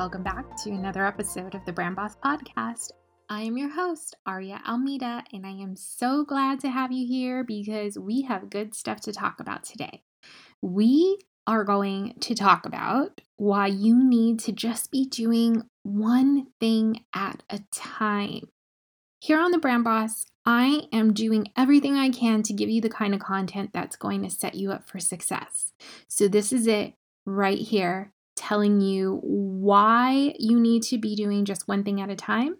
Welcome back to another episode of the Brand Boss Podcast. I am your host, Aria Almeida, and I am so glad to have you here because we have good stuff to talk about today. We are going to talk about why you need to just be doing one thing at a time. Here on the Brand Boss, I am doing everything I can to give you the kind of content that's going to set you up for success. So, this is it right here telling you why you need to be doing just one thing at a time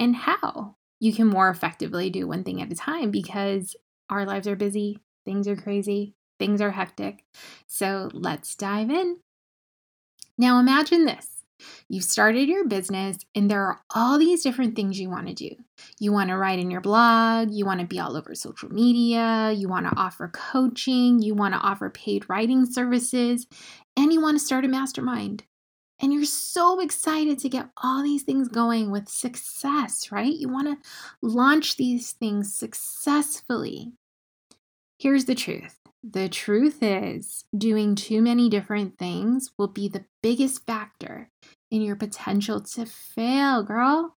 and how you can more effectively do one thing at a time because our lives are busy, things are crazy, things are hectic. So let's dive in. Now imagine this. You've started your business, and there are all these different things you want to do. You want to write in your blog, you want to be all over social media, you want to offer coaching, you want to offer paid writing services, and you want to start a mastermind. And you're so excited to get all these things going with success, right? You want to launch these things successfully. Here's the truth the truth is, doing too many different things will be the biggest factor in your potential to fail, girl.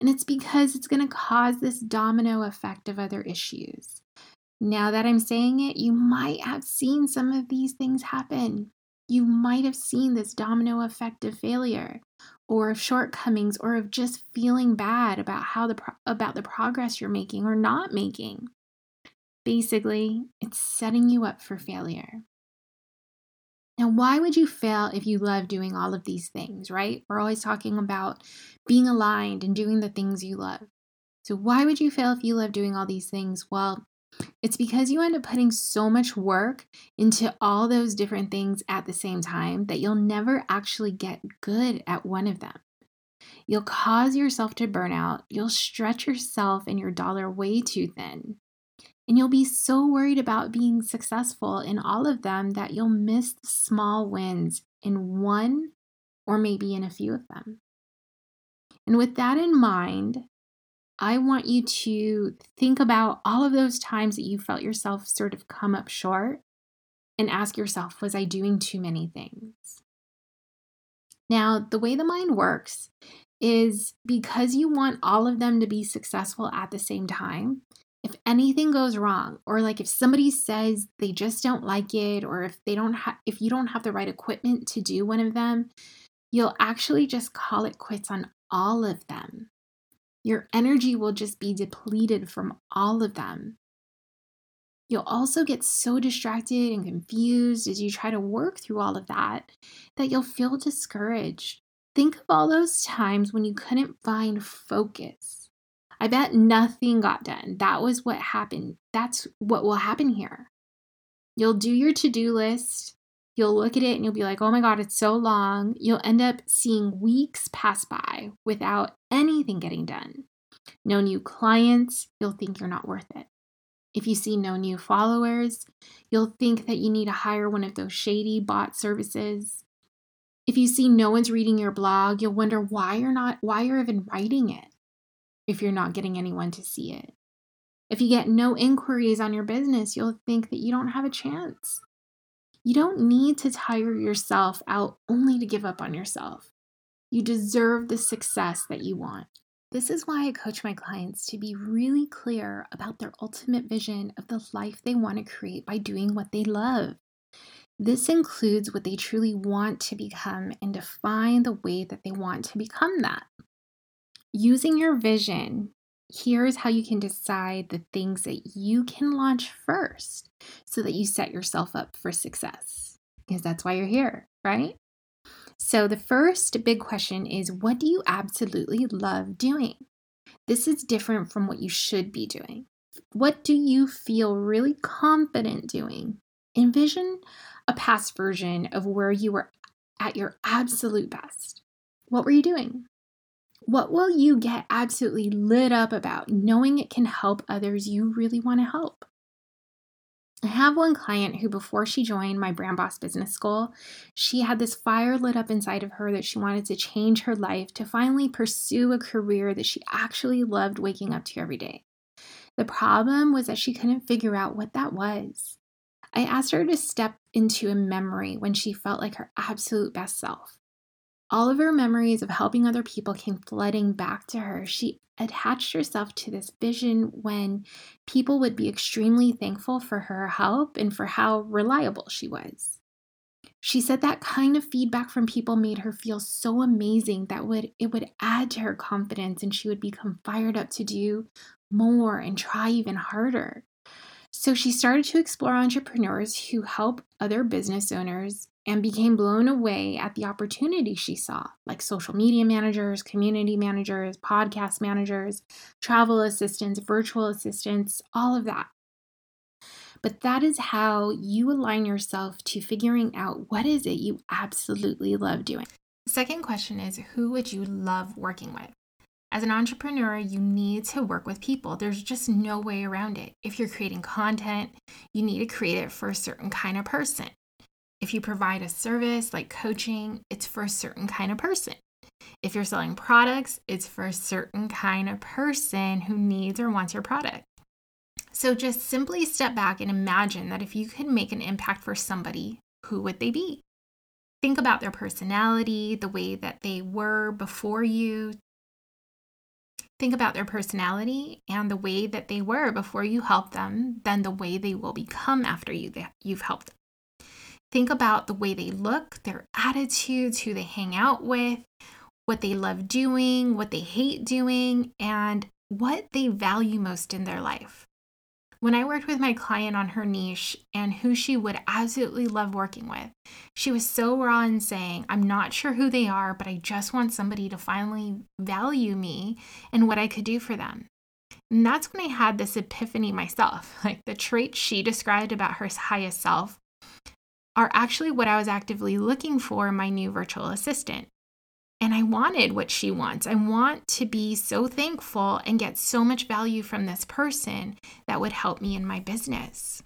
And it's because it's going to cause this domino effect of other issues. Now that I'm saying it, you might have seen some of these things happen you might have seen this domino effect of failure or of shortcomings or of just feeling bad about how the pro- about the progress you're making or not making. Basically, it's setting you up for failure. Now, why would you fail if you love doing all of these things, right? We're always talking about being aligned and doing the things you love. So, why would you fail if you love doing all these things? Well, it's because you end up putting so much work into all those different things at the same time that you'll never actually get good at one of them. You'll cause yourself to burn out, you'll stretch yourself and your dollar way too thin. And you'll be so worried about being successful in all of them that you'll miss the small wins in one or maybe in a few of them. And with that in mind, I want you to think about all of those times that you felt yourself sort of come up short and ask yourself, was I doing too many things? Now, the way the mind works is because you want all of them to be successful at the same time. If anything goes wrong, or like if somebody says they just don't like it, or if they don't have, if you don't have the right equipment to do one of them, you'll actually just call it quits on all of them. Your energy will just be depleted from all of them. You'll also get so distracted and confused as you try to work through all of that that you'll feel discouraged. Think of all those times when you couldn't find focus. I bet nothing got done. That was what happened. That's what will happen here. You'll do your to do list You'll look at it and you'll be like, oh my God, it's so long. You'll end up seeing weeks pass by without anything getting done. No new clients, you'll think you're not worth it. If you see no new followers, you'll think that you need to hire one of those shady bot services. If you see no one's reading your blog, you'll wonder why you're not why you're even writing it if you're not getting anyone to see it. If you get no inquiries on your business, you'll think that you don't have a chance. You don't need to tire yourself out only to give up on yourself. You deserve the success that you want. This is why I coach my clients to be really clear about their ultimate vision of the life they want to create by doing what they love. This includes what they truly want to become and define the way that they want to become that. Using your vision, here's how you can decide the things that you can launch first so that you set yourself up for success. Because that's why you're here, right? So, the first big question is what do you absolutely love doing? This is different from what you should be doing. What do you feel really confident doing? Envision a past version of where you were at your absolute best. What were you doing? What will you get absolutely lit up about knowing it can help others you really want to help? I have one client who, before she joined my Brand Boss Business School, she had this fire lit up inside of her that she wanted to change her life to finally pursue a career that she actually loved waking up to every day. The problem was that she couldn't figure out what that was. I asked her to step into a memory when she felt like her absolute best self. All of her memories of helping other people came flooding back to her. She attached herself to this vision when people would be extremely thankful for her help and for how reliable she was. She said that kind of feedback from people made her feel so amazing that would it would add to her confidence and she would become fired up to do more and try even harder. So she started to explore entrepreneurs who help other business owners and became blown away at the opportunity she saw, like social media managers, community managers, podcast managers, travel assistants, virtual assistants, all of that. But that is how you align yourself to figuring out what is it you absolutely love doing. second question is who would you love working with? As an entrepreneur, you need to work with people. There's just no way around it. If you're creating content, you need to create it for a certain kind of person. If you provide a service like coaching, it's for a certain kind of person. If you're selling products, it's for a certain kind of person who needs or wants your product. So just simply step back and imagine that if you could make an impact for somebody, who would they be? Think about their personality, the way that they were before you. Think about their personality and the way that they were before you helped them, then the way they will become after you you've helped them. Think about the way they look, their attitudes, who they hang out with, what they love doing, what they hate doing, and what they value most in their life. When I worked with my client on her niche and who she would absolutely love working with, she was so raw in saying, I'm not sure who they are, but I just want somebody to finally value me and what I could do for them. And that's when I had this epiphany myself. Like the traits she described about her highest self are actually what I was actively looking for in my new virtual assistant. And I wanted what she wants. I want to be so thankful and get so much value from this person that would help me in my business.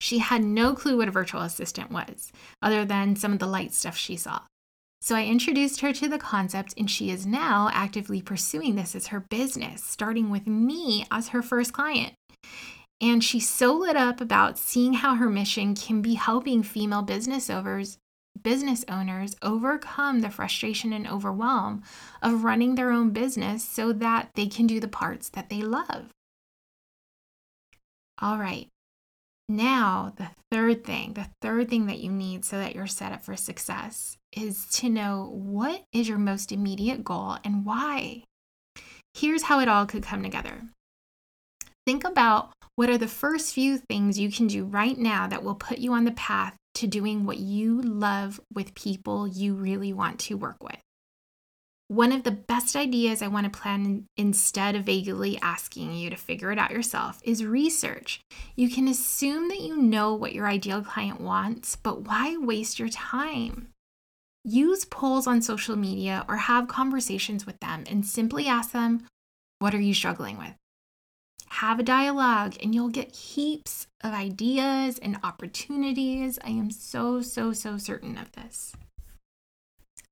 She had no clue what a virtual assistant was, other than some of the light stuff she saw. So I introduced her to the concept, and she is now actively pursuing this as her business, starting with me as her first client. And she's so lit up about seeing how her mission can be helping female business owners business owners overcome the frustration and overwhelm of running their own business so that they can do the parts that they love. All right. Now, the third thing, the third thing that you need so that you're set up for success is to know what is your most immediate goal and why. Here's how it all could come together. Think about what are the first few things you can do right now that will put you on the path to doing what you love with people you really want to work with. One of the best ideas I want to plan instead of vaguely asking you to figure it out yourself is research. You can assume that you know what your ideal client wants, but why waste your time? Use polls on social media or have conversations with them and simply ask them, What are you struggling with? Have a dialogue and you'll get heaps of ideas and opportunities. I am so, so, so certain of this.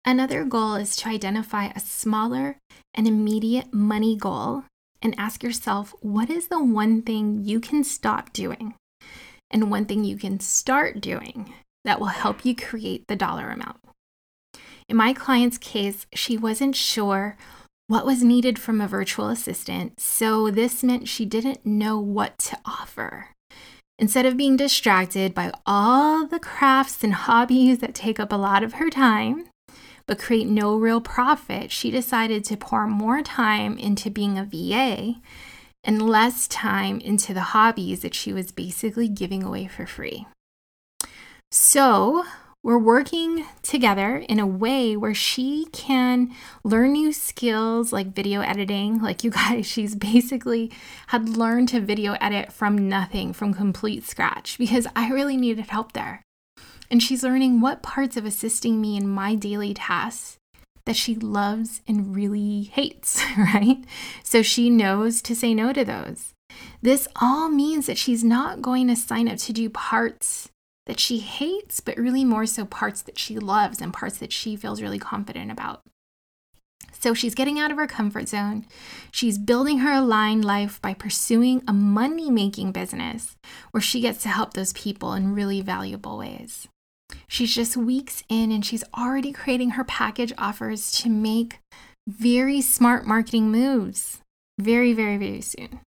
Another goal is to identify a smaller and immediate money goal and ask yourself what is the one thing you can stop doing and one thing you can start doing that will help you create the dollar amount. In my client's case, she wasn't sure what was needed from a virtual assistant, so this meant she didn't know what to offer. Instead of being distracted by all the crafts and hobbies that take up a lot of her time, but create no real profit, she decided to pour more time into being a VA and less time into the hobbies that she was basically giving away for free. So, we're working together in a way where she can learn new skills like video editing. Like you guys, she's basically had learned to video edit from nothing, from complete scratch, because I really needed help there. And she's learning what parts of assisting me in my daily tasks that she loves and really hates, right? So she knows to say no to those. This all means that she's not going to sign up to do parts that she hates, but really more so parts that she loves and parts that she feels really confident about. So she's getting out of her comfort zone. She's building her aligned life by pursuing a money making business where she gets to help those people in really valuable ways. She's just weeks in and she's already creating her package offers to make very smart marketing moves very, very, very soon.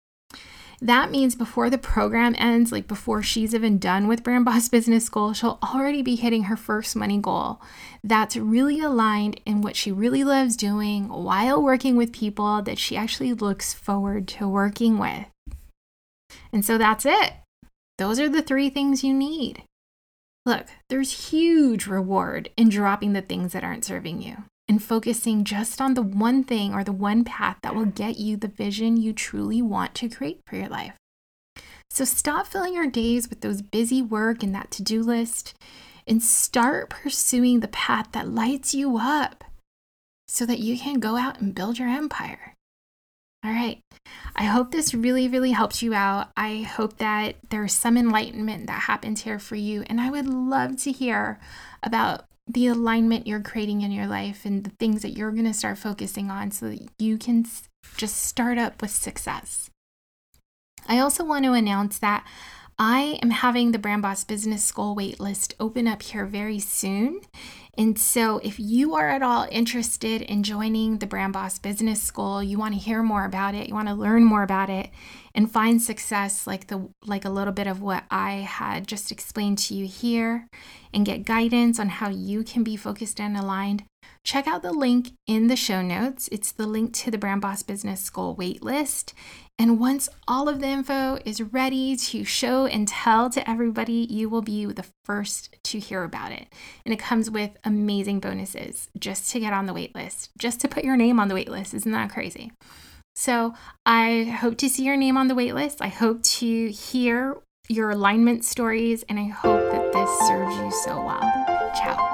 That means before the program ends, like before she's even done with Brand Boss Business School, she'll already be hitting her first money goal that's really aligned in what she really loves doing while working with people that she actually looks forward to working with. And so that's it. Those are the three things you need. Look, there's huge reward in dropping the things that aren't serving you and focusing just on the one thing or the one path that will get you the vision you truly want to create for your life. So stop filling your days with those busy work and that to do list and start pursuing the path that lights you up so that you can go out and build your empire. All right. I hope this really, really helps you out. I hope that there's some enlightenment that happens here for you. And I would love to hear about the alignment you're creating in your life and the things that you're going to start focusing on so that you can just start up with success. I also want to announce that I am having the Brand Boss Business School waitlist open up here very soon. And so, if you are at all interested in joining the Brand Boss Business School, you want to hear more about it, you want to learn more about it, and find success like the like a little bit of what I had just explained to you here, and get guidance on how you can be focused and aligned, check out the link in the show notes. It's the link to the Brand Boss Business School waitlist. And once all of the info is ready to show and tell to everybody, you will be the first to hear about it. And it comes with amazing bonuses just to get on the waitlist, just to put your name on the waitlist. Isn't that crazy? So I hope to see your name on the waitlist. I hope to hear your alignment stories, and I hope that this serves you so well. Ciao.